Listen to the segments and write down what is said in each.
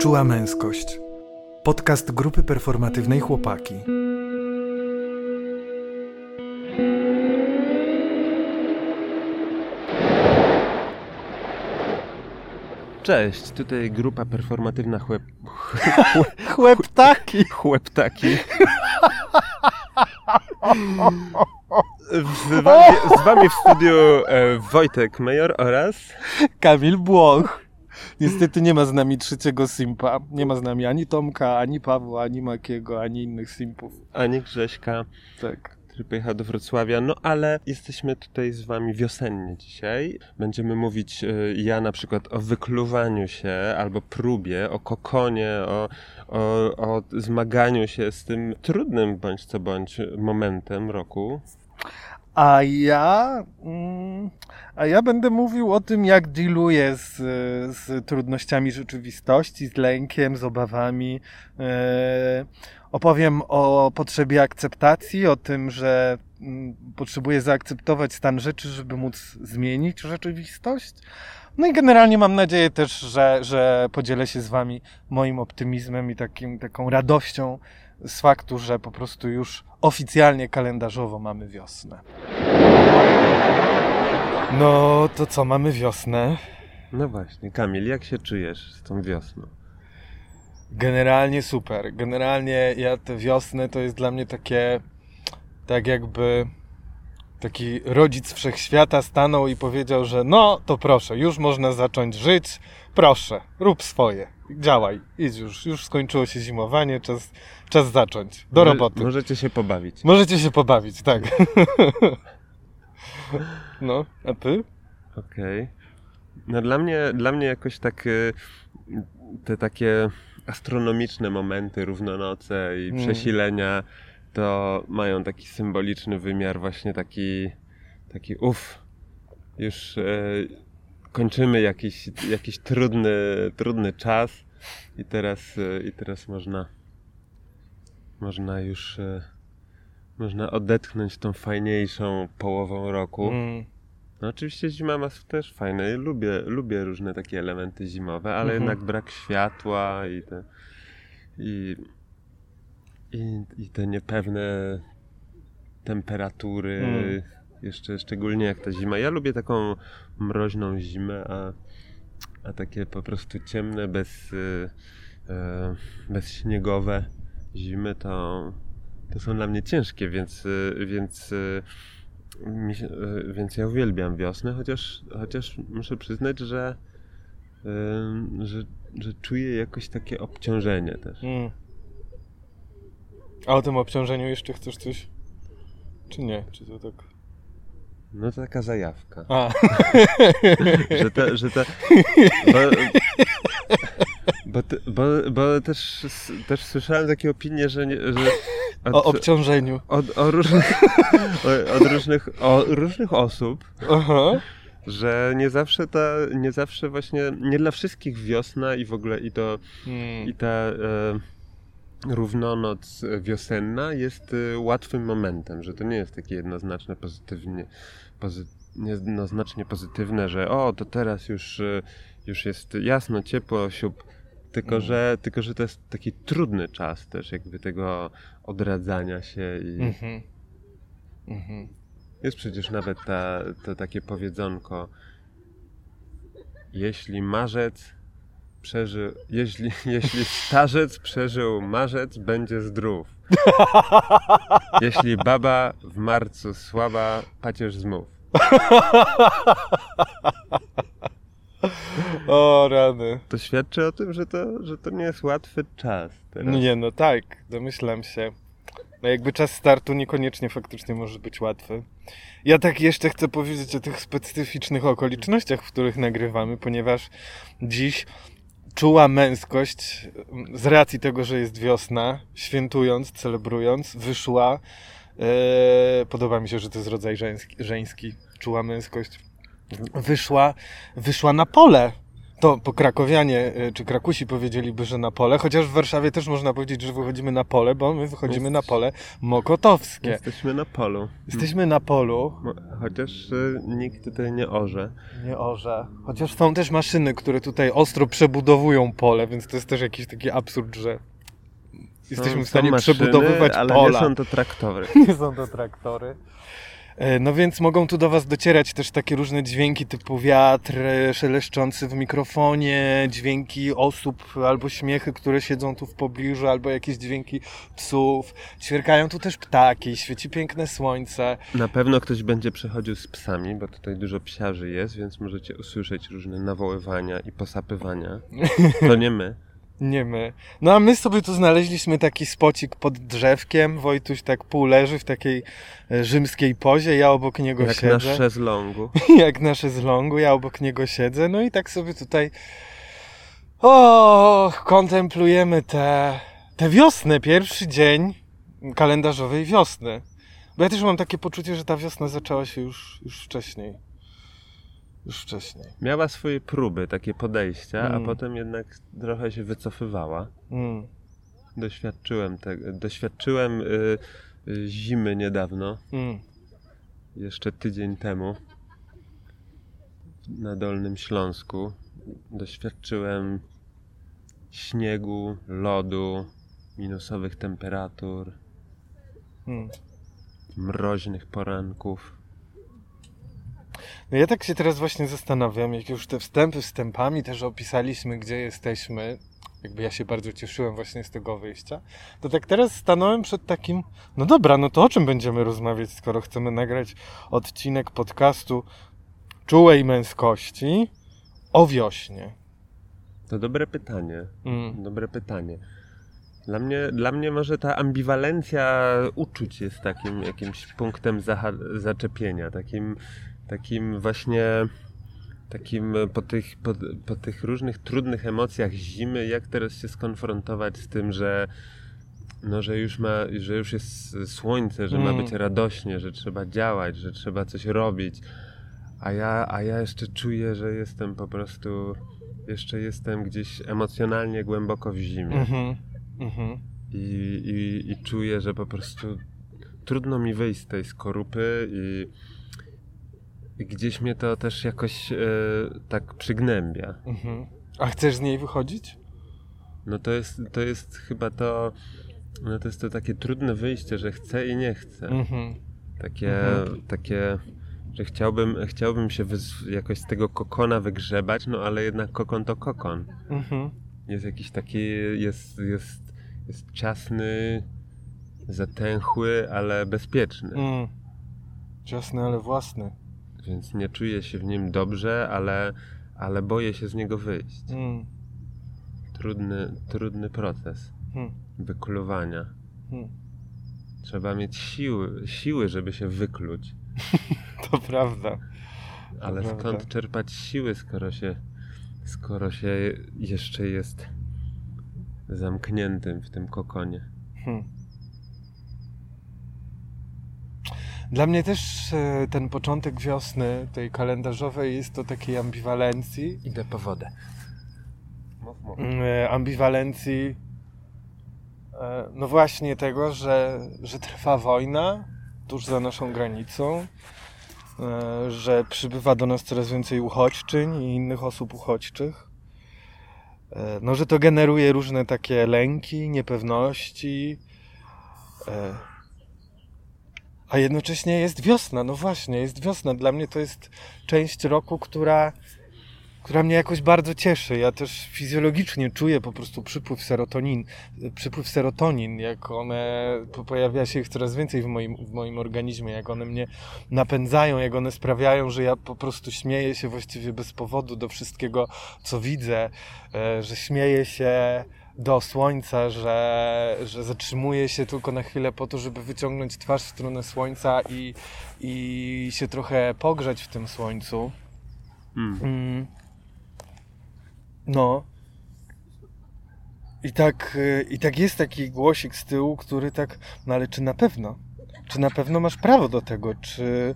Czuła męskość. Podcast grupy performatywnej Chłopaki. Cześć, tutaj grupa performatywna chłep... Chłeptaki! chłeptaki. Z wami, z wami w studiu e, Wojtek Major oraz Kamil Błoch. Niestety nie ma z nami trzeciego simpa. Nie ma z nami ani Tomka, ani Pawła, ani Makiego, ani innych simpów. Ani Grześka, Tak. który pojechał do Wrocławia. No ale jesteśmy tutaj z wami wiosennie dzisiaj. Będziemy mówić, e, ja na przykład o wykluwaniu się albo próbie, o kokonie, o, o, o zmaganiu się z tym trudnym bądź co bądź momentem roku. A ja, mm, a ja będę mówił o tym, jak dealuję z, z trudnościami rzeczywistości, z lękiem, z obawami. E, opowiem o potrzebie akceptacji, o tym, że mm, potrzebuję zaakceptować stan rzeczy, żeby móc zmienić rzeczywistość. No i generalnie mam nadzieję też, że, że podzielę się z Wami moim optymizmem i takim, taką radością z faktu, że po prostu już oficjalnie kalendarzowo mamy wiosnę. No to co, mamy wiosnę? No właśnie, Kamil, jak się czujesz z tą wiosną? Generalnie super. Generalnie ja tę wiosnę to jest dla mnie takie, tak jakby taki rodzic wszechświata stanął i powiedział, że no to proszę, już można zacząć żyć, proszę, rób swoje, działaj, idź już, już skończyło się zimowanie, czas, czas zacząć, do Może- roboty. Możecie się pobawić. Możecie się pobawić, tak. No, a ty? Okej. No dla mnie, dla mnie jakoś tak y, te takie astronomiczne momenty, równonoce i Mm. przesilenia to mają taki symboliczny wymiar, właśnie taki, taki uff, już y, kończymy jakiś, jakiś trudny, trudny czas i teraz, y, i teraz można, można już y, można odetchnąć tą fajniejszą połową roku. Mm, No oczywiście zima ma też fajne. Lubię, lubię różne takie elementy zimowe, ale Mhm. jednak brak światła i te, i, i, i te niepewne temperatury. Mm. Jeszcze szczególnie jak ta zima. Ja lubię taką mroźną zimę, a, a takie po prostu ciemne, bez, y, e, bezśniegowe zimy to, to są dla mnie ciężkie, więc, y, więc y, więc ja uwielbiam wiosnę, chociaż, chociaż muszę przyznać, że, ym, że, że czuję jakoś takie obciążenie też. mm. A o tym obciążeniu jeszcze chcesz coś? Czy nie? Czy to tak? No to taka zajawka. A, Że te, że te, bo, bo, bo, bo też, też słyszałem takie opinie, że, nie, że od, o obciążeniu. od, o różnych, od różnych, o różnych osób, Aha. że nie zawsze ta, nie zawsze właśnie, nie dla wszystkich wiosna i w ogóle i to Mm. I ta e, równonoc wiosenna jest e, łatwym momentem, że to nie jest takie jednoznaczne pozytywnie, pozy, jednoznacznie pozytywne, że o, to teraz już, e, już jest jasno, ciepło, siup. Tylko, Mm. że, tylko, że to jest taki trudny czas też jakby tego odradzania się i Mhm. Mhm. jest przecież nawet ta, to takie powiedzonko jeśli marzec przeżył, jeśli, jeśli starzec przeżył marzec, będzie zdrów. Jeśli baba w marcu słaba, pacierz zmów. O rany. To świadczy o tym, że to, że to nie jest łatwy czas teraz. Nie, no tak, domyślam się. No jakby czas startu niekoniecznie faktycznie może być łatwy. Ja tak jeszcze chcę powiedzieć o tych specyficznych okolicznościach, w których nagrywamy, ponieważ dziś czuła męskość mm, z racji tego, że jest wiosna, świętując, celebrując, wyszła. E, podoba mi się, że to jest rodzaj żeński, żeński czuła męskość. Wyszła, wyszła na pole to po krakowianie y, czy krakusi powiedzieliby, że na pole, chociaż w Warszawie też można powiedzieć, że wychodzimy na pole, bo my wychodzimy Jest- na pole mokotowskie. Jesteśmy na polu. Jesteśmy na polu, Chociaż y, nikt tutaj nie orze. nie orze, chociaż są też maszyny, które tutaj ostro przebudowują pole, więc to jest też jakiś taki absurd, że jesteśmy Są- w stanie maszyny, przebudowywać ale pola. nie są to traktory. nie są to traktory. E, No więc mogą tu do Was docierać też takie różne dźwięki typu wiatr e, szeleszczący w mikrofonie, dźwięki osób albo śmiechy, które siedzą tu w pobliżu, albo jakieś dźwięki psów. Ćwierkają tu też ptaki, świeci piękne słońce. Na pewno ktoś będzie przechodził z psami, bo tutaj dużo psiarzy jest, więc możecie usłyszeć różne nawoływania i posapywania. To nie my. Nie my. No a my sobie tu znaleźliśmy taki spocik pod drzewkiem. Wojtuś tak pół leży w takiej e, rzymskiej pozie, ja obok niego Jak siedzę. na szezlongu. jak na szezlongu, ja obok niego siedzę, no i tak sobie tutaj o, kontemplujemy te, te wiosnę, pierwszy dzień kalendarzowej wiosny. Bo ja też mam takie poczucie, że ta wiosna zaczęła się już, już wcześniej. Już wcześniej. Miała swoje próby, takie podejścia, Mm. a potem jednak trochę się wycofywała. Mm. Doświadczyłem tego. Doświadczyłem y, y, zimy niedawno, Mm. jeszcze tydzień temu na Dolnym Śląsku. Doświadczyłem śniegu, lodu, minusowych temperatur, Mm. mroźnych poranków. No ja tak się teraz właśnie zastanawiam, jak już te wstępy wstępami też opisaliśmy, gdzie jesteśmy, jakby ja się bardzo cieszyłem właśnie z tego wyjścia, to tak teraz stanąłem przed takim, no dobra, no to o czym będziemy rozmawiać, skoro chcemy nagrać odcinek podcastu Czułej Męskości o wiośnie. To dobre pytanie. Mm. Dobre pytanie. Dla mnie, dla mnie może ta ambiwalencja uczuć jest takim jakimś punktem zaczepienia, takim, takim właśnie takim po tych, po, po tych różnych trudnych emocjach zimy, jak teraz się skonfrontować z tym, że no, że już ma, że już jest słońce, że ma Mm. być radośnie, że trzeba działać, że trzeba coś robić. A ja, a ja jeszcze czuję, że jestem po prostu jeszcze jestem gdzieś emocjonalnie głęboko w zimie Mhm. Mhm. i, i, i czuję, że po prostu trudno mi wyjść z tej skorupy i gdzieś mnie to też jakoś e, tak przygnębia. Mhm. A chcesz z niej wychodzić? No to jest, to jest chyba to, no to jest to takie trudne wyjście, że chcę i nie chcę. Mhm. Takie, Mhm. takie, że chciałbym, chciałbym się jakoś z tego kokona wygrzebać, no ale jednak kokon to kokon. Mhm. Jest jakiś taki, jest, jest, jest ciasny, zatęchły, ale bezpieczny. Mm. Ciasny, ale własny. Więc nie czuję się w nim dobrze, ale, ale boję się z niego wyjść. Mm. Trudny, trudny proces Mm. wykluwania. Mm. Trzeba mieć siły, siły, żeby się wykluć. To prawda. Ale prawda. skąd czerpać siły, skoro się, skoro się jeszcze jest zamkniętym w tym kokonie? Hmm. Dla mnie też e, ten początek wiosny, tej kalendarzowej, jest to takiej ambiwalencji. Idę po wodę. Mów, mów. e, ambiwalencji, e, no właśnie tego, że, że trwa wojna tuż za naszą granicą, że przybywa do nas coraz więcej uchodźczyń i innych osób uchodźczych. No, że to generuje różne takie lęki, niepewności. A jednocześnie jest wiosna, no właśnie, jest wiosna. Dla mnie to jest część roku, która która mnie jakoś bardzo cieszy. Ja też fizjologicznie czuję po prostu przypływ serotonin, przypływ serotonin, jak one po- pojawia się ich coraz więcej w moim, w moim organizmie, jak one mnie napędzają, jak one sprawiają, że ja po prostu śmieję się właściwie bez powodu do wszystkiego, co widzę, e, że śmieję się do słońca, że, że zatrzymuję się tylko na chwilę po to, żeby wyciągnąć twarz w stronę słońca i, i się trochę pogrzać w tym słońcu. Mm. Mm. No. I tak, y, I tak jest taki głosik z tyłu, który tak, no ale czy na pewno? Czy na pewno masz prawo do tego? Czy,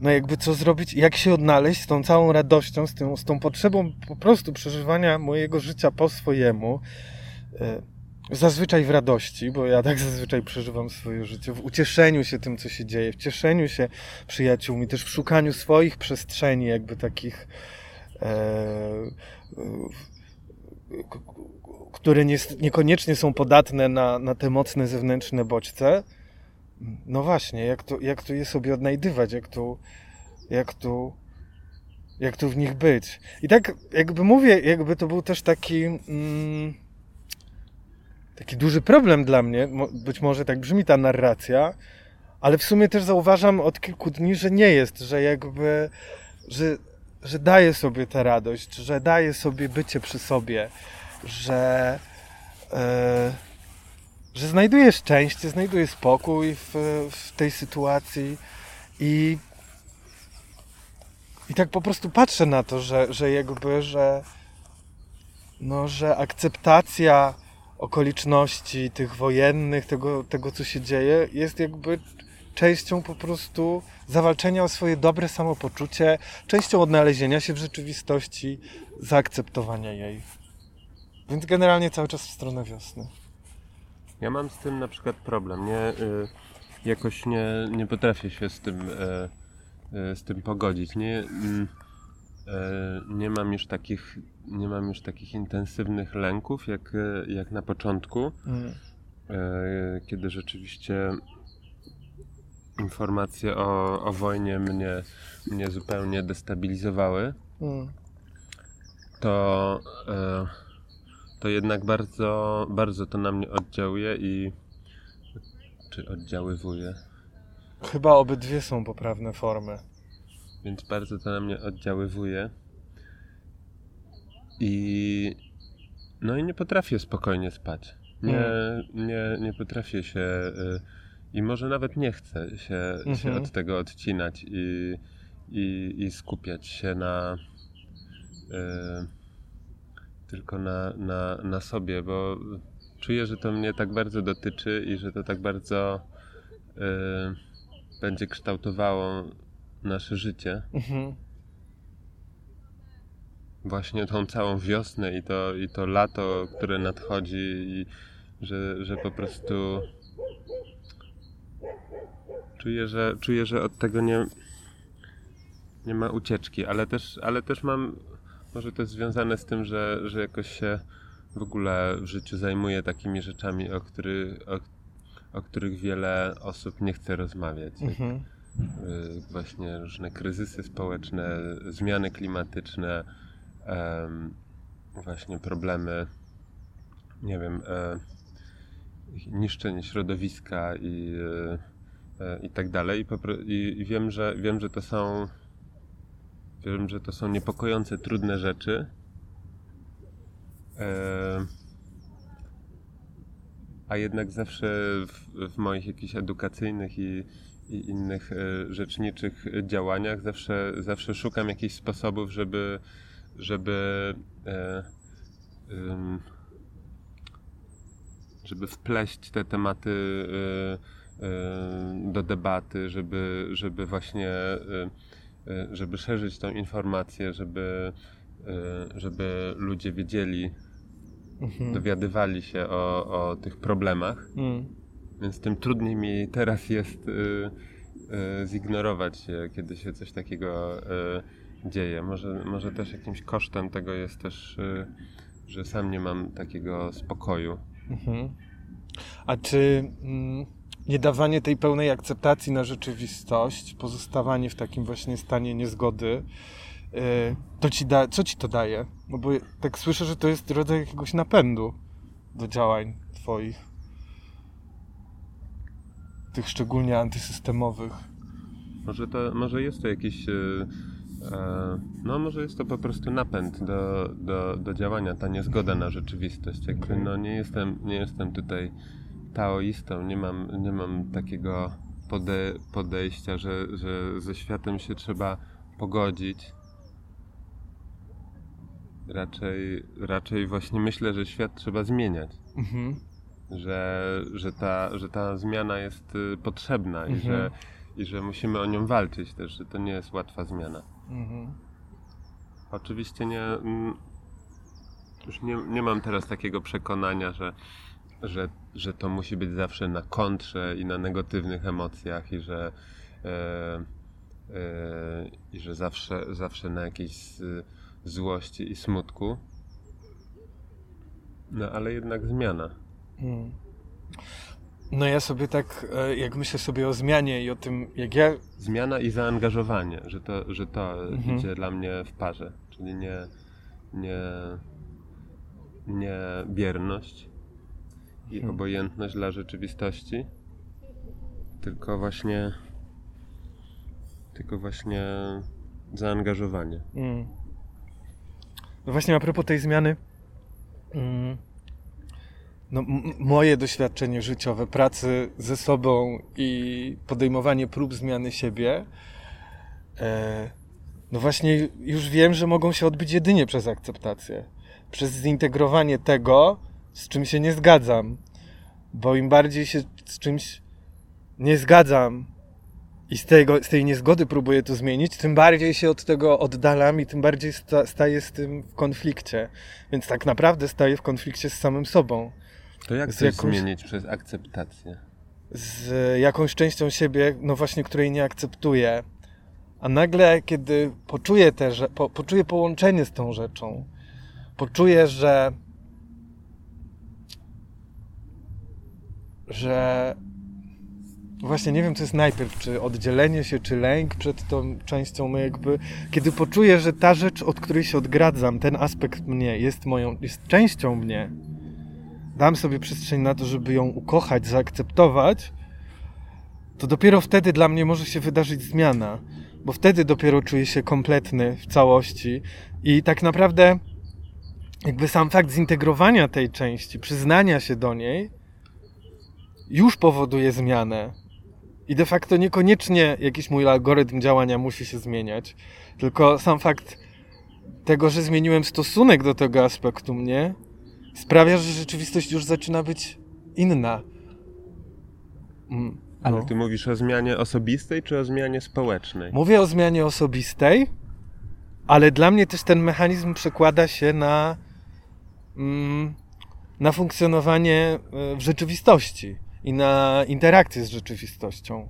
no jakby co zrobić, jak się odnaleźć z tą całą radością, z tą, z tą potrzebą po prostu przeżywania mojego życia po swojemu. E, zazwyczaj w radości, bo ja tak zazwyczaj przeżywam swoje życie, w ucieszeniu się tym, co się dzieje, w cieszeniu się przyjaciółmi, też w szukaniu swoich przestrzeni, jakby takich, e, które nie, niekoniecznie są podatne na, na te mocne zewnętrzne bodźce. No właśnie, jak to, jak to je sobie odnajdywać, jak tu, jak tu, jak tu w nich być. I tak jakby mówię, jakby to był też taki... Mm, taki duży problem dla mnie. Być może tak brzmi ta narracja, ale w sumie też zauważam od kilku dni, że nie jest, że jakby, że, że daje sobie tę radość, że daje sobie bycie przy sobie, że, e, że znajduje szczęście, znajduje spokój w, w tej sytuacji i i tak po prostu patrzę na to, że, że jakby, że no, że akceptacja okoliczności tych wojennych, tego, tego co się dzieje, jest jakby częścią po prostu zawalczenia o swoje dobre samopoczucie, częścią odnalezienia się w rzeczywistości, zaakceptowania jej. Więc generalnie cały czas w stronę wiosny. Ja mam z tym na przykład problem. Nie, y, jakoś nie, nie potrafię się z tym, y, y, z tym pogodzić. Nie, mm, E, nie mam już takich, nie mam już takich intensywnych lęków jak, jak na początku, mm. Kiedy rzeczywiście informacje o, o wojnie mnie, mnie zupełnie destabilizowały. Mm. To, to jednak bardzo, bardzo to na mnie oddziałuje i czy oddziaływuje. Chyba obydwie są poprawne formy więc bardzo to na mnie oddziaływuje. I no i nie potrafię spokojnie spać. Nie, mm. nie, nie potrafię się y, i może nawet nie chcę się, mm -hmm. się mhm. od tego odcinać i, i, i skupiać się na y, tylko na, na, na sobie, bo czuję, że to mnie tak bardzo dotyczy i że to tak bardzo y, będzie kształtowało nasze życie. Mhm. Właśnie tą całą wiosnę i to, i to lato, które nadchodzi i że, że po prostu czuję, że, czuję, że od tego nie, nie ma ucieczki, ale też, ale też mam, może to jest związane z tym, że, że jakoś się w ogóle w życiu zajmuję takimi rzeczami, o, który, o, o których wiele osób nie chce rozmawiać. Mhm. Y, właśnie różne kryzysy społeczne, zmiany klimatyczne, właśnie problemy, nie wiem, e, niszczenie środowiska i, e, e, i tak dalej. I, wiem, że, wiem, że to są wiem, że to są niepokojące, trudne rzeczy. A jednak zawsze w, w moich jakichś edukacyjnych i i innych e, rzeczniczych działaniach zawsze, zawsze szukam jakichś sposobów, żeby, żeby, e, żeby wpleść te tematy e, do debaty, żeby, żeby właśnie żeby szerzyć tą informację, żeby, żeby ludzie wiedzieli, mhm. dowiadywali się o, o tych problemach. Mm. Więc tym trudniej mi teraz jest y, y, zignorować się, kiedy się coś takiego y, dzieje. Może, może też jakimś kosztem tego jest też, y, że sam nie mam takiego spokoju. Mhm. A czy mm, nie dawanie tej pełnej akceptacji na rzeczywistość, pozostawanie w takim właśnie stanie niezgody, y, to ci da, co ci to daje? No bo tak słyszę, że to jest rodzaj jakiegoś napędu do działań twoich tych szczególnie antysystemowych. Może, to, może jest to jakiś. E, e, no, może jest to po prostu napęd do, do, do działania, ta niezgoda na rzeczywistość. Jakby, no, nie, jestem, nie jestem tutaj taoistą, nie mam, nie mam takiego pode, podejścia, że, że ze światem się trzeba pogodzić. Raczej, raczej właśnie myślę, że świat trzeba zmieniać. Mhm że, że, ta, że ta zmiana jest y, potrzebna mhm. i, że, i że musimy o nią walczyć też, że to nie jest łatwa zmiana. Mhm. Oczywiście nie. mm, Już nie, nie mam teraz takiego przekonania, że, że, że to musi być zawsze na kontrze i na negatywnych emocjach i że, e, e, i że zawsze, zawsze na jakiejś złości i smutku. No ale jednak zmiana. Mm. No ja sobie tak, e, jak myślę sobie o zmianie i o tym, jak ja Zmiana i zaangażowanie, że to, że to Mhm. idzie dla mnie w parze. Czyli nie, nie, nie bierność i Mhm. obojętność dla rzeczywistości, tylko właśnie tylko właśnie zaangażowanie. Mm. No właśnie a propos tej zmiany, mm, no, moje doświadczenie życiowe, pracy ze sobą i podejmowanie prób zmiany siebie, e, no właśnie już wiem, że mogą się odbyć jedynie przez akceptację, przez zintegrowanie tego, z czym się nie zgadzam, bo im bardziej się z czymś nie zgadzam, i z, tego, z tej niezgody próbuję to zmienić, tym bardziej się od tego oddalam i tym bardziej sta, staję z tym w konflikcie. Więc tak naprawdę staję w konflikcie z samym sobą, To jak Z jakąś- zmienić przez akceptację? z jakąś częścią siebie, no właśnie, której nie akceptuję. A nagle, kiedy poczuję, te, po, poczuję połączenie z tą rzeczą, poczuję, że że właśnie nie wiem, co jest najpierw, czy oddzielenie się, czy lęk przed tą częścią, no jakby, kiedy poczuję, że ta rzecz, od której się odgradzam, ten aspekt mnie jest moją, jest częścią mnie, dam sobie przestrzeń na to, żeby ją ukochać, zaakceptować, to dopiero wtedy dla mnie może się wydarzyć zmiana, bo wtedy dopiero czuję się kompletny w całości i tak naprawdę jakby sam fakt zintegrowania tej części, przyznania się do niej, już powoduje zmianę. I de facto niekoniecznie jakiś mój algorytm działania musi się zmieniać, tylko sam fakt tego, że zmieniłem stosunek do tego aspektu mnie, sprawia, że rzeczywistość już zaczyna być inna. Mm, Ale no. ty mówisz o zmianie osobistej czy o zmianie społecznej? Mówię o zmianie osobistej, ale dla mnie też ten mechanizm przekłada się na, mm, na funkcjonowanie e, w rzeczywistości i na interakcję z rzeczywistością.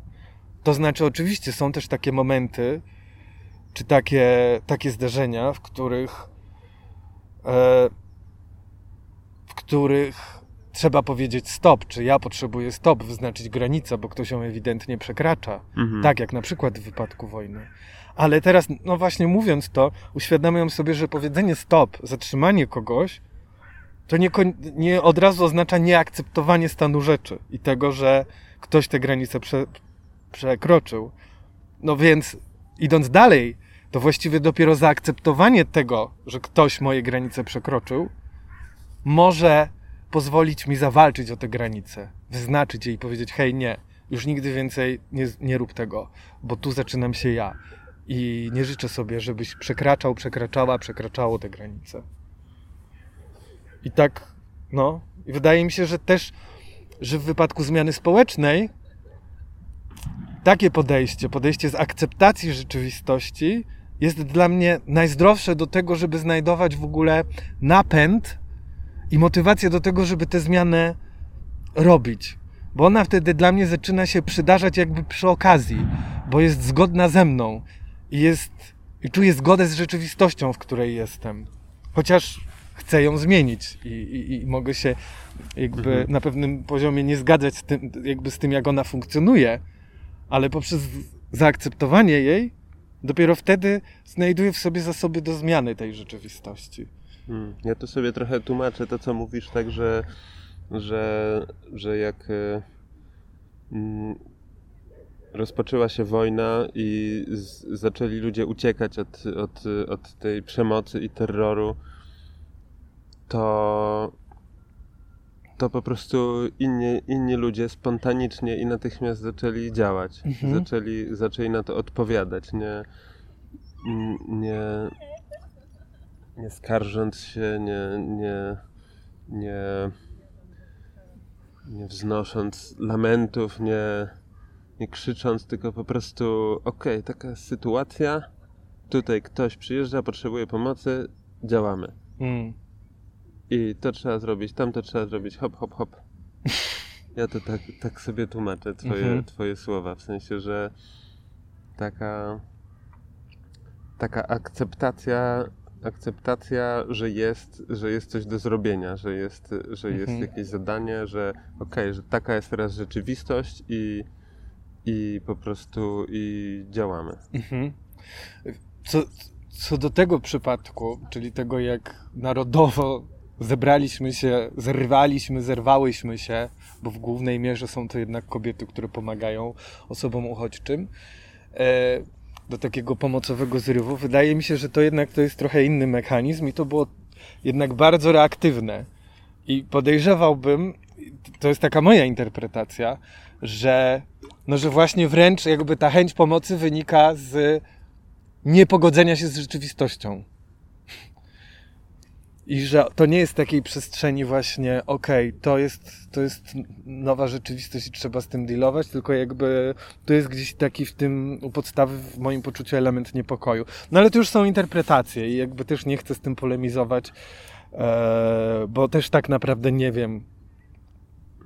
To znaczy, oczywiście są też takie momenty, czy takie, takie zdarzenia, w których, e, w których trzeba powiedzieć stop, czy ja potrzebuję stop, wyznaczyć granicę, bo ktoś ją ewidentnie przekracza. Mhm. Tak, jak na przykład w wypadku wojny. Ale teraz, no właśnie mówiąc to, uświadamiam sobie, że powiedzenie stop, zatrzymanie kogoś, to nie, nie od razu oznacza nieakceptowanie stanu rzeczy i tego, że ktoś tę granicę prze, przekroczył. No więc, idąc dalej, to właściwie dopiero zaakceptowanie tego, że ktoś moje granice przekroczył, może pozwolić mi zawalczyć o tę granicę, wyznaczyć jej i powiedzieć: hej, nie, już nigdy więcej nie, nie rób tego, bo tu zaczynam się ja. I nie życzę sobie, żebyś przekraczał, przekraczała, przekraczało te granice. I tak, no, i wydaje mi się, że też, że w wypadku zmiany społecznej takie podejście, podejście z akceptacji rzeczywistości jest dla mnie najzdrowsze do tego, żeby znajdować w ogóle napęd i motywację do tego, żeby tę zmianę robić. Bo ona wtedy dla mnie zaczyna się przydarzać jakby przy okazji, bo jest zgodna ze mną i jest i czuję zgodę z rzeczywistością, w której jestem. Chociaż chcę ją zmienić i, i, i mogę się jakby Mhm. na pewnym poziomie nie zgadzać z tym, jakby z tym, jak ona funkcjonuje, ale poprzez zaakceptowanie jej, dopiero wtedy znajduję w sobie zasoby do zmiany tej rzeczywistości. Mm, Ja to sobie trochę tłumaczę to, co mówisz, tak, że, że, że jak e, mm, rozpoczęła się wojna i z, zaczęli ludzie uciekać od, od, od tej przemocy i terroru, to, to po prostu inni, inni ludzie spontanicznie i natychmiast zaczęli działać. Mhm. Zaczęli, zaczęli na to odpowiadać. Nie, nie, nie skarżąc się, nie, nie, nie, nie wznosząc lamentów, nie, nie krzycząc, tylko po prostu okej, okay, taka sytuacja, tutaj ktoś przyjeżdża, potrzebuje pomocy, działamy. Mm. I to trzeba zrobić, tam to trzeba zrobić, hop, hop, hop. Ja to tak, tak sobie tłumaczę twoje, mhm. twoje słowa, w sensie, że taka taka akceptacja akceptacja, że jest, że jest coś do zrobienia, że jest, że jest mhm. jakieś zadanie, że okej, okay, że taka jest teraz rzeczywistość i, i po prostu i działamy. Mhm. Co, co do tego przypadku, czyli tego jak narodowo zebraliśmy się, zerwaliśmy, zerwałyśmy się, bo w głównej mierze są to jednak kobiety, które pomagają osobom uchodźczym, e, do takiego pomocowego zrywu. Wydaje mi się, że to jednak to jest trochę inny mechanizm i to było jednak bardzo reaktywne. I podejrzewałbym, to jest taka moja interpretacja, że, no, że właśnie wręcz jakby ta chęć pomocy wynika z niepogodzenia się z rzeczywistością. I że to nie jest takiej przestrzeni właśnie, okej, okay, to, jest, to jest nowa rzeczywistość i trzeba z tym dealować, tylko jakby to jest gdzieś taki w tym u podstawy w moim poczuciu element niepokoju. No ale to już są interpretacje i jakby też nie chcę z tym polemizować, e, bo też tak naprawdę nie wiem,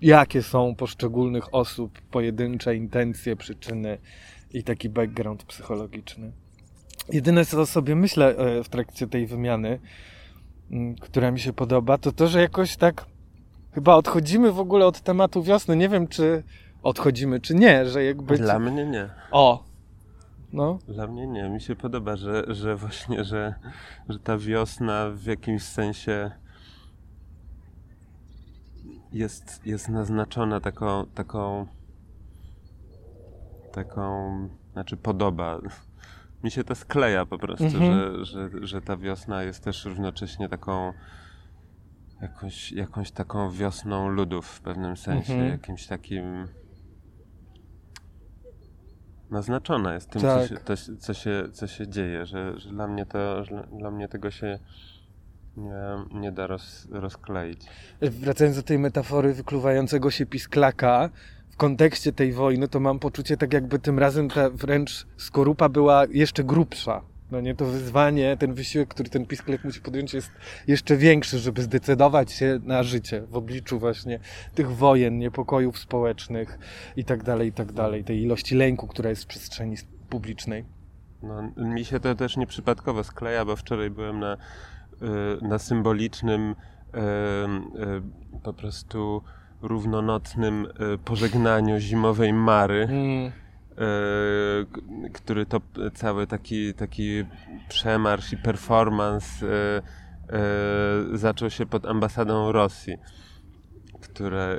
jakie są poszczególnych osób pojedyncze intencje, przyczyny i taki background psychologiczny. Jedyne, co sobie myślę e, w trakcie tej wymiany, która mi się podoba, to to, że jakoś tak chyba odchodzimy w ogóle od tematu wiosny. Nie wiem, czy odchodzimy, czy nie, że jakby... Dla mnie nie. O! No. Dla mnie nie. Mi się podoba, że, że właśnie, że, że ta wiosna w jakimś sensie jest, jest naznaczona taką, taką, taką, znaczy podoba mi się to skleja po prostu, mhm. że, że, że ta wiosna jest też równocześnie taką jakąś, jakąś taką wiosną ludów w pewnym sensie, mhm. jakimś takim naznaczona jest tym, tak. co, się, to, co, się, co się dzieje, że, że dla mnie to, dla mnie tego się nie, nie da roz, rozkleić. Wracając do tej metafory wykluwającego się pisklaka, w kontekście tej wojny, to mam poczucie, tak jakby tym razem ta wręcz skorupa była jeszcze grubsza. No nie, to wyzwanie, ten wysiłek, który ten pisklek musi podjąć jest jeszcze większy, żeby zdecydować się na życie w obliczu właśnie tych wojen, niepokojów społecznych i tak dalej, i tak dalej, tej ilości lęku, która jest w przestrzeni publicznej. No, mi się to też nieprzypadkowo skleja, bo wczoraj byłem na, y, na symbolicznym y, y, po prostu równonocnym e, pożegnaniu zimowej Mary, mm. E, który to cały taki, taki przemarsz i performance e, zaczął się pod ambasadą Rosji, które,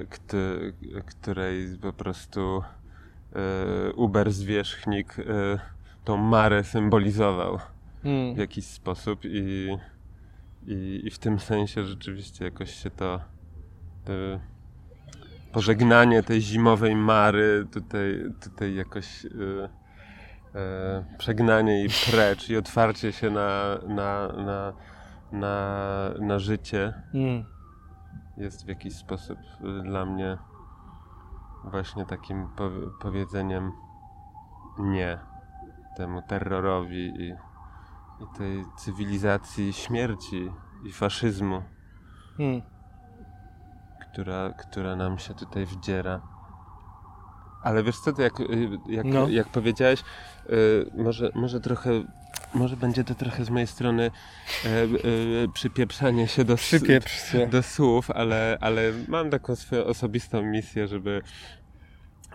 której po prostu Uber zwierzchnik tą Marę symbolizował mm. w jakiś sposób i, i, i w tym sensie rzeczywiście jakoś się to pożegnanie tej zimowej mary, tutaj, tutaj jakoś yy, yy, przegnanie jej precz i otwarcie się na, na, na, na, na życie mm. jest w jakiś sposób y, dla mnie właśnie takim po, powiedzeniem nie temu terrorowi i, i tej cywilizacji śmierci i faszyzmu. Mm która, która nam się tutaj wdziera. Ale wiesz co, jak, y, jak, no. jak powiedziałeś, y, może, może trochę może będzie to trochę z mojej strony e, e, przypieprzanie się do, się. do słów, ale, ale mam taką swoją osobistą misję, żeby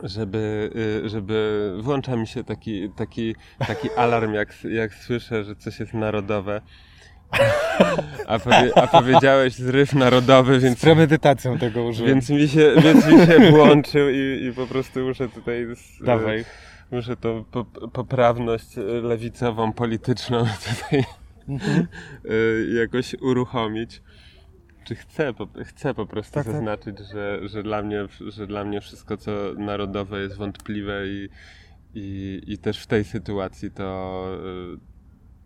żeby, y, żeby włącza mi się taki, taki, taki alarm, jak, jak słyszę, że coś jest narodowe. A, powie, a powiedziałeś zryw narodowy, więc... Z premedytacją tego użyłem. Więc mi się, więc mi się włączył i, i po prostu muszę tutaj... Z, Dawaj. Muszę tą po, poprawność lewicową, polityczną tutaj mhm. Y, jakoś uruchomić. Czy chcę, po, chcę po prostu tak, tak. zaznaczyć, tak. Że, że, dla mnie, że dla mnie wszystko, co narodowe jest wątpliwe i, i, i też w tej sytuacji to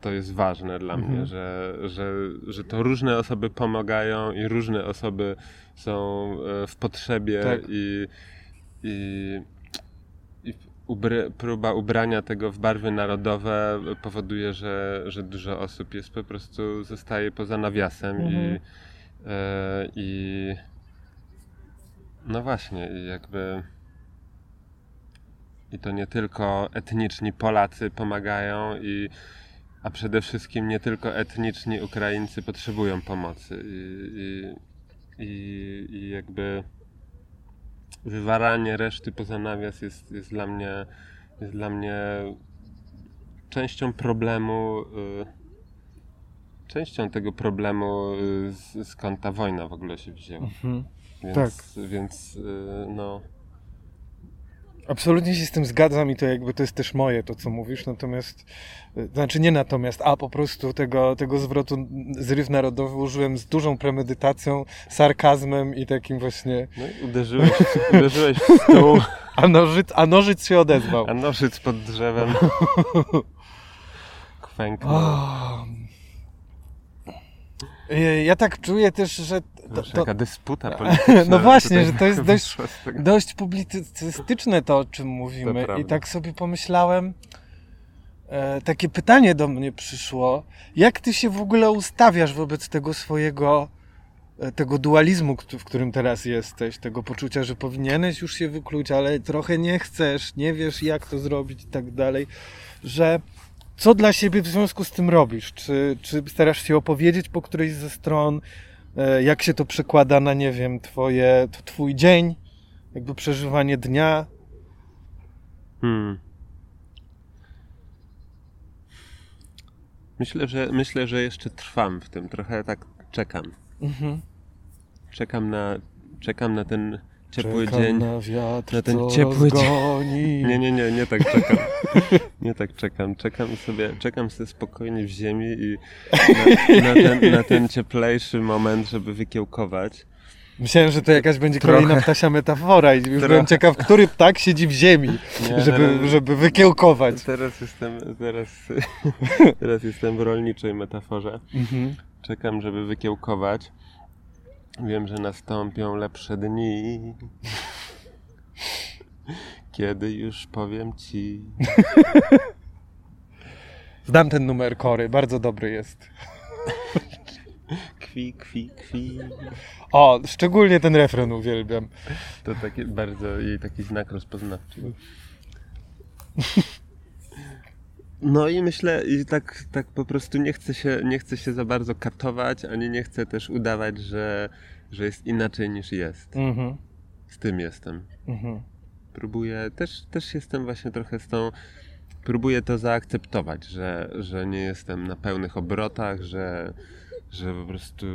to jest ważne dla mhm. mnie, że, że, że to różne osoby pomagają i różne osoby są e, w potrzebie tak. i, i, i, ubry, próba ubrania tego w barwy narodowe powoduje, że, że dużo osób jest po prostu zostaje poza nawiasem Mhm. i, e, i no właśnie, i jakby i to nie tylko etniczni Polacy pomagają i a przede wszystkim nie tylko etniczni Ukraińcy potrzebują pomocy i, i, i, i jakby wywalanie reszty poza nawias jest, jest dla mnie jest dla mnie częścią problemu y, częścią tego problemu y, z, skąd ta wojna w ogóle się wzięła Mhm. więc, Tak. więc y, no Absolutnie się z tym zgadzam i to jakby to jest też moje, to co mówisz, natomiast, y, znaczy nie natomiast, a po prostu tego, tego zwrotu zryw narodowy użyłem z dużą premedytacją, sarkazmem i takim właśnie, no uderzyłeś, uderzyłeś w stół. A nożyc, a nożyc się odezwał. a nożyc pod drzewem. Kwęknął Ja tak czuję też, że to, to, jaka dysputa polityczna No właśnie, że to jest dość- dość publicystyczne to, o czym mówimy. I tak sobie pomyślałem, e, takie pytanie do mnie przyszło. Jak ty się w ogóle ustawiasz wobec tego swojego, e, tego dualizmu, w którym teraz jesteś, tego poczucia, że powinieneś już się wykluć, ale trochę nie chcesz, nie wiesz jak to zrobić i tak dalej, że co dla siebie w związku z tym robisz? Czy, czy starasz się opowiedzieć po którejś ze stron? E, Jak się to przekłada na, nie wiem, twoje, twój dzień? Jakby przeżywanie dnia? Hmm. Myślę, że myślę, że jeszcze trwam w tym. Trochę tak czekam. Mhm. Czekam na, czekam na ten ciepły Czekam dzień. na wiatr, na ten ciepły dzień. Nie, nie, nie, nie tak czekam. Nie tak czekam. Czekam sobie, czekam sobie spokojnie w ziemi i na, na, ten, na ten cieplejszy moment, żeby wykiełkować. Myślałem, że to jakaś będzie Trochę. kolejna ptasia metafora i już byłem Trochę. ciekaw, który ptak siedzi w ziemi, Nie, żeby, teraz- żeby wykiełkować. Teraz jestem, teraz, teraz jestem w rolniczej metaforze. Mhm. Czekam, żeby wykiełkować. Wiem, że nastąpią lepsze dni. Kiedy już powiem ci. Znam ten numer Kory, bardzo dobry jest. Kwi, kwi, kwi. O, szczególnie ten refren uwielbiam. To taki bardzo jej taki znak rozpoznawczy. No i myślę, i tak, tak po prostu nie chcę, się, nie chcę się za bardzo katować, ani nie chcę też udawać, że, że jest inaczej niż jest. Mhm. Z tym jestem. Mhm. próbuję, też, też jestem właśnie trochę z tą, próbuję to zaakceptować, że, że nie jestem na pełnych obrotach, że, że po prostu,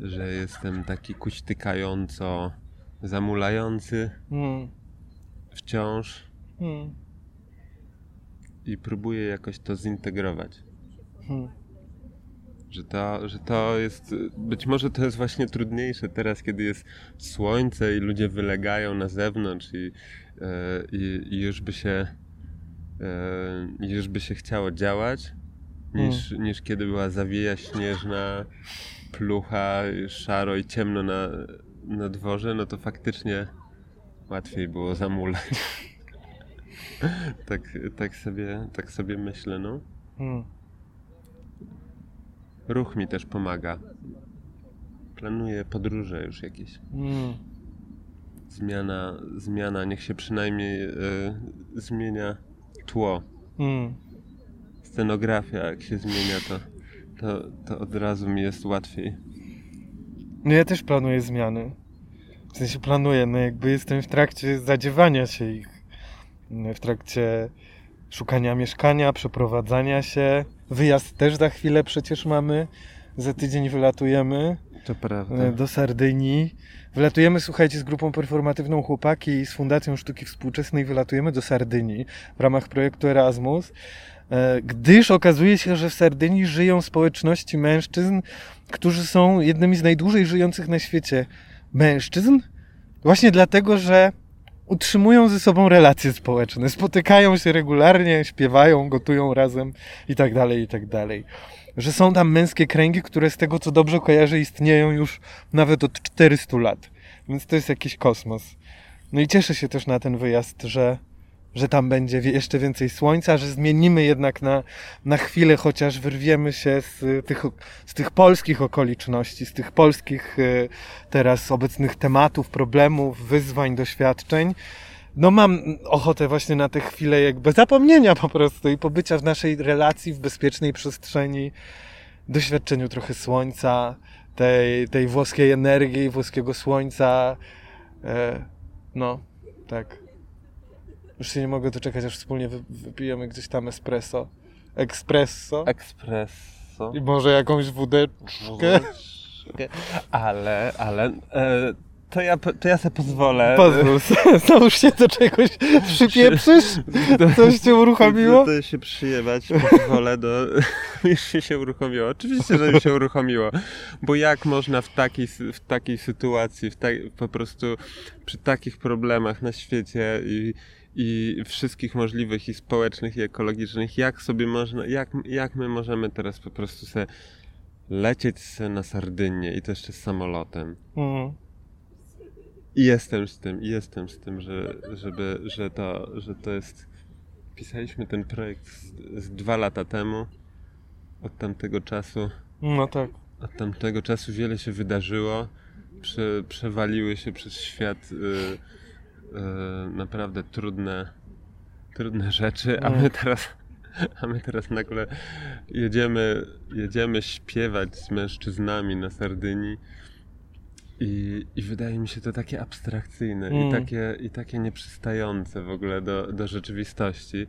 że jestem taki kuśtykająco zamulający Mhm. wciąż Mhm. I próbuję jakoś to zintegrować. Mhm. Że to, że to jest, być może to jest właśnie trudniejsze teraz, kiedy jest słońce i ludzie wylegają na zewnątrz i, e, i, i już by się e, już by się chciało działać, niż, niż kiedy była zawieja śnieżna, plucha, szaro i ciemno na, na dworze, no to faktycznie łatwiej było zamulać. tak, tak, sobie, tak sobie myślę, no. Mhm. Ruch mi też pomaga. Planuję podróże już jakieś. Mhm. Zmiana, zmiana, niech się przynajmniej e, zmienia tło. Mhm. Scenografia, jak się zmienia, to, to, to od razu mi jest łatwiej. No ja też planuję zmiany. W sensie planuję, no jakby jestem w trakcie zadziewania się ich. W trakcie szukania mieszkania, przeprowadzania się. Wyjazd też za chwilę przecież mamy. Za tydzień wylatujemy To prawda. e, do Sardynii. Wylatujemy, słuchajcie, z grupą performatywną Chłopaki i z Fundacją Sztuki Współczesnej wylatujemy do Sardynii w ramach projektu Erasmus. E, Gdyż okazuje się, że w Sardynii żyją społeczności mężczyzn, którzy są jednymi z najdłużej żyjących na świecie mężczyzn, właśnie dlatego, że utrzymują ze sobą relacje społeczne, spotykają się regularnie, śpiewają, gotują razem i tak dalej, i tak dalej. Że są tam męskie kręgi, które z tego co dobrze kojarzę istnieją już nawet od 400 lat. Więc to jest jakiś kosmos. No i cieszę się też na ten wyjazd, że, że tam będzie jeszcze więcej słońca, że zmienimy jednak na, na chwilę, chociaż wyrwiemy się z tych, z tych polskich okoliczności, z tych polskich y, teraz obecnych tematów, problemów, wyzwań, doświadczeń. No mam ochotę właśnie na te chwile jakby zapomnienia po prostu i pobycia w naszej relacji, w bezpiecznej przestrzeni, doświadczeniu trochę słońca, tej, tej włoskiej energii, włoskiego słońca. E, no, tak. Już się nie mogę doczekać, aż wspólnie wypijemy gdzieś tam espresso. Espresso. Espresso. I może jakąś wódeczkę. Ale, ale... E, to ja, to ja sobie pozwolę. Pozwól, znowuż się do czegoś przypieprzysz? Coś cię uruchomiło? To się przyjebać, pozwolę do... Już się uruchomiło. Oczywiście, że mi się uruchomiło. Bo jak można w takiej, w takiej sytuacji, w ta, po prostu przy takich problemach na świecie i, i wszystkich możliwych i społecznych i ekologicznych, jak sobie można, jak, jak my możemy teraz po prostu sobie lecieć na Sardynię i to jeszcze z samolotem. Mhm i jestem z tym, i jestem z tym, że, żeby, że, to, że to jest. Pisaliśmy ten projekt z, z dwa lata temu. Od tamtego czasu. No tak. Od tamtego czasu wiele się wydarzyło. Prze, przewaliły się przez świat y, y, naprawdę trudne, trudne rzeczy, a my mm. teraz. A my teraz nagle jedziemy, jedziemy śpiewać z mężczyznami na Sardynii i, I wydaje mi się to takie abstrakcyjne mm. i, takie, i takie nieprzystające w ogóle do, do rzeczywistości.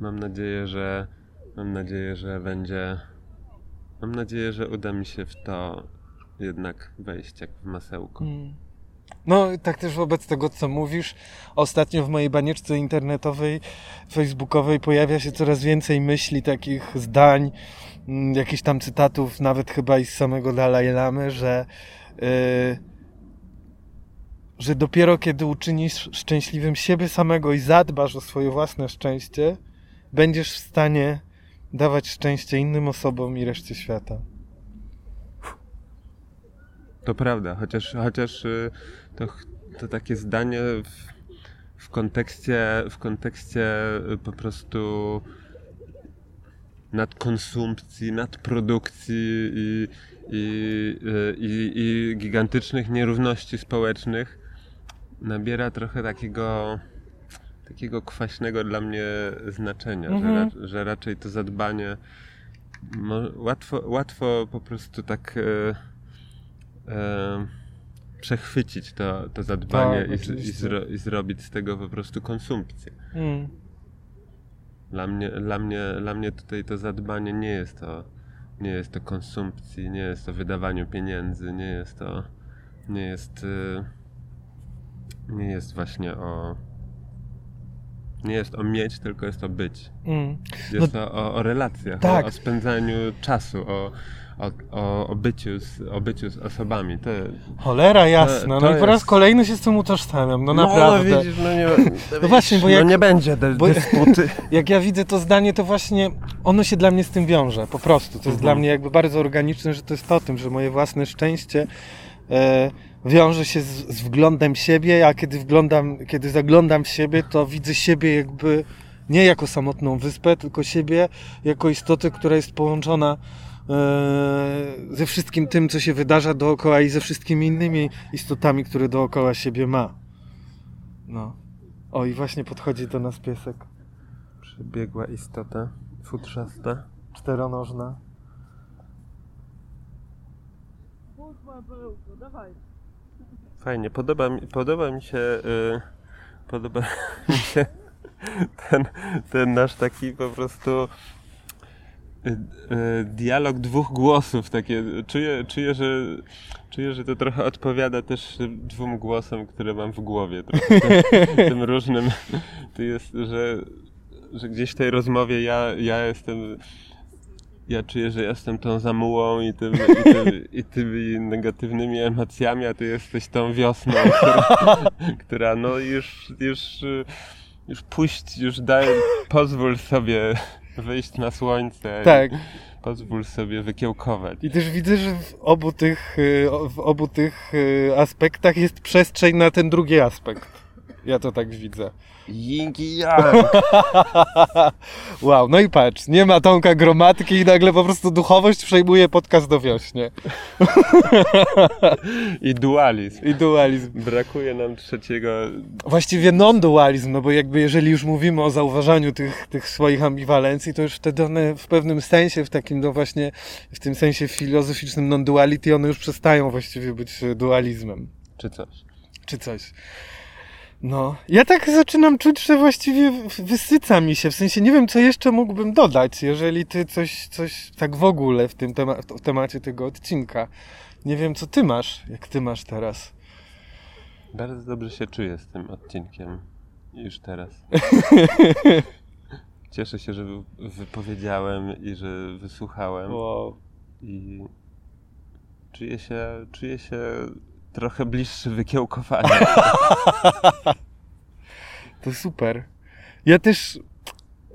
Mam nadzieję, że mam nadzieję, że będzie. Mam nadzieję, że uda mi się w to jednak wejść jak w masełko. Mm. No, tak też wobec tego, co mówisz. Ostatnio w mojej banieczce internetowej, facebookowej pojawia się coraz więcej myśli, takich zdań, mm, jakichś tam cytatów, nawet chyba i z samego Dalai Lamy, że yy, że dopiero kiedy uczynisz szczęśliwym siebie samego i zadbasz o swoje własne szczęście, będziesz w stanie dawać szczęście innym osobom i reszcie świata. To prawda, chociaż, chociaż y, to, to takie zdanie w, w, kontekście, w kontekście y, po prostu nadkonsumpcji, nadprodukcji i, i, y, i, i gigantycznych nierówności społecznych nabiera trochę takiego takiego kwaśnego dla mnie znaczenia, mhm. że, że raczej to zadbanie łatwo, łatwo po prostu tak e, e, przechwycić to, to zadbanie tak, i, i, zro, i, zrobić z tego po prostu konsumpcję. Mm. Dla, mnie, dla, mnie, dla mnie tutaj to zadbanie nie jest to nie jest to konsumpcji, nie jest to wydawaniu pieniędzy, nie jest to nie jest y, nie jest właśnie o. Nie jest o mieć, tylko jest o być. Mm. Jest no, o, o relacjach, tak. o, o, spędzaniu czasu, o, o, o, byciu z, o byciu z osobami. To, Cholera jasna, to, to no i po raz kolejny się z tym utożsamiam, no, no naprawdę. No, widzisz, no, nie, no właśnie, bo no jak, no nie będzie dysputy. Jak ja widzę to zdanie, to właśnie ono się dla mnie z tym wiąże, po prostu. To jest mhm. dla mnie jakby bardzo organiczne, że to jest o tym, że moje własne szczęście e, wiąże się z, z, wglądem siebie, a kiedy wglądam, kiedy zaglądam w siebie, to widzę siebie jakby nie jako samotną wyspę, tylko siebie jako istotę, która jest połączona ze wszystkim tym, co się wydarza dookoła i ze wszystkimi innymi istotami, które dookoła siebie ma. No. O, i właśnie podchodzi do nas piesek. Przebiegła istota, futrzasta. Czteronożna. Fajnie, podoba mi, podoba mi się yy, podoba mi się ten, ten nasz taki po prostu dialog dwóch głosów takie. Czuję, czuję, że, czuję, że to trochę odpowiada też dwóm głosom, które mam w głowie. Trochę tym, tym różnym. To jest, że, że gdzieś w tej rozmowie ja, ja jestem ja czuję, że jestem tą zamułą i, tym, i, tym, i tymi negatywnymi emocjami, a ty jesteś tą wiosną, która, która no już, już, już puść, już daj, pozwól sobie wyjść na słońce. Tak. Pozwól sobie wykiełkować. I też widzę, że w obu tych, w obu tych aspektach jest przestrzeń na ten drugi aspekt. Ja to tak widzę. Ying i yang. wow, no i patrz, nie ma Tomka Gromadki i nagle po prostu duchowość przejmuje podcast do wiośnie. I dualizm. I dualizm. Brakuje nam trzeciego. Właściwie non-dualizm, no bo jakby jeżeli już mówimy o zauważaniu tych, tych swoich ambiwalencji, to już wtedy one w pewnym sensie, w takim no właśnie, w tym sensie filozoficznym non-duality, one już przestają właściwie być dualizmem. Czy coś. Czy coś. No, ja tak zaczynam czuć, że właściwie wysyca mi się. W sensie nie wiem, co jeszcze mógłbym dodać, jeżeli ty coś, coś tak w ogóle w tym tema w temacie tego odcinka. Nie wiem, co ty masz, jak ty masz teraz. Bardzo dobrze się czuję z tym odcinkiem. Już teraz. Cieszę się, że wypowiedziałem i że wysłuchałem. Wow. I czuję się, czuję się trochę bliższy wykiełkowania. to super. Ja też.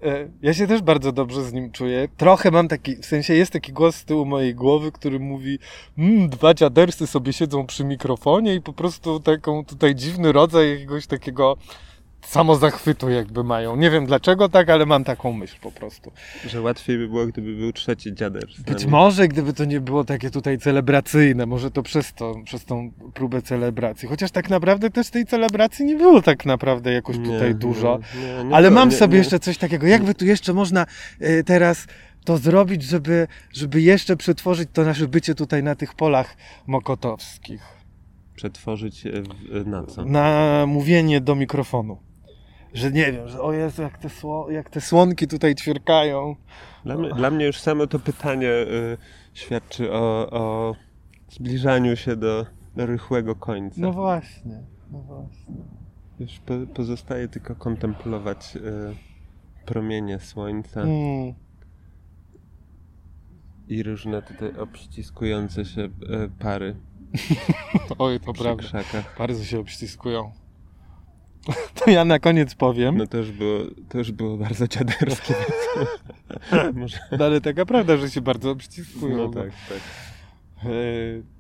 E, ja się też bardzo dobrze z nim czuję. Trochę mam taki, w sensie jest taki głos z tyłu mojej głowy, który mówi, mmm, dwa dziadersy sobie siedzą przy mikrofonie i po prostu taką tutaj dziwny rodzaj jakiegoś takiego samozachwytu jakby mają. Nie wiem dlaczego tak, ale mam taką myśl po prostu. Że łatwiej by było, gdyby był trzeci dziader. Być może, gdyby to nie było takie tutaj celebracyjne, może to przez to, przez tą próbę celebracji. Chociaż tak naprawdę też tej celebracji nie było tak naprawdę jakoś nie, tutaj dużo. Nie, nie, ale mam sobie jeszcze coś takiego, jakby tu jeszcze można y, teraz to zrobić, żeby, żeby jeszcze przetworzyć to nasze bycie tutaj na tych polach mokotowskich. Przetworzyć na co? Na mówienie do mikrofonu że nie wiem, że o Jezu, jak te, sło, jak te słonki tutaj ćwierkają. Dla mnie, dla mnie już samo to pytanie y, świadczy o, o zbliżaniu się do, do rychłego końca. No właśnie, no właśnie. Już po, pozostaje tylko kontemplować y, promienie słońca. Mm. I różne tutaj obściskujące się y, pary. Oj, to prawda. Krzakach. Bardzo się obściskują. To ja na koniec powiem. No to już było, to już było bardzo dziaderskie. Może... No ale taka prawda, że się bardzo obściskują. No tak, tak. E,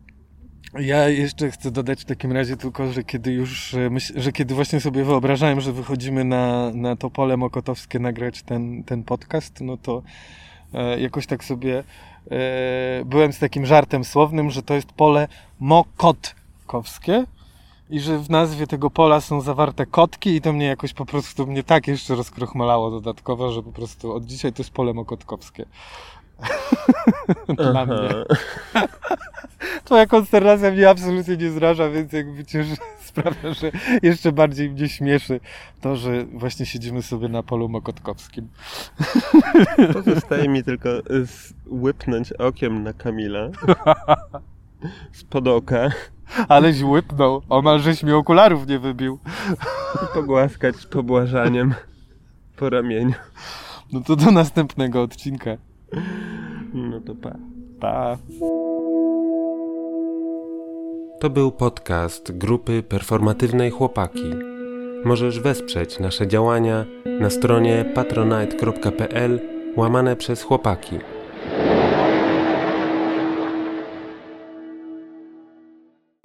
ja jeszcze chcę dodać w takim razie tylko, że kiedy już, że kiedy właśnie sobie wyobrażałem, że wychodzimy na, na to pole mokotowskie nagrać ten, ten podcast, no to e, jakoś tak sobie e, byłem z takim żartem słownym, że to jest pole mokotkowskie, i że w nazwie tego pola są zawarte kotki i to mnie jakoś po prostu mnie tak jeszcze rozkrochmalało dodatkowo, że po prostu od dzisiaj to jest pole mokotkowskie. Dla mnie. Twoja konsternacja mnie absolutnie nie zraża, więc jakby cię sprawia, że jeszcze bardziej mnie śmieszy to, że właśnie siedzimy sobie na polu mokotkowskim. Pozostaje mi tylko łypnąć okiem na Kamila spod oka Aleś łypnął. Omal żeś mi okularów nie wybił. I pogłaskać pobłażaniem po ramieniu. No to do następnego odcinka. No to pa. Pa. To był podcast grupy Performatywnej Chłopaki. Możesz wesprzeć nasze działania na stronie patronite.pl łamane przez chłopaki.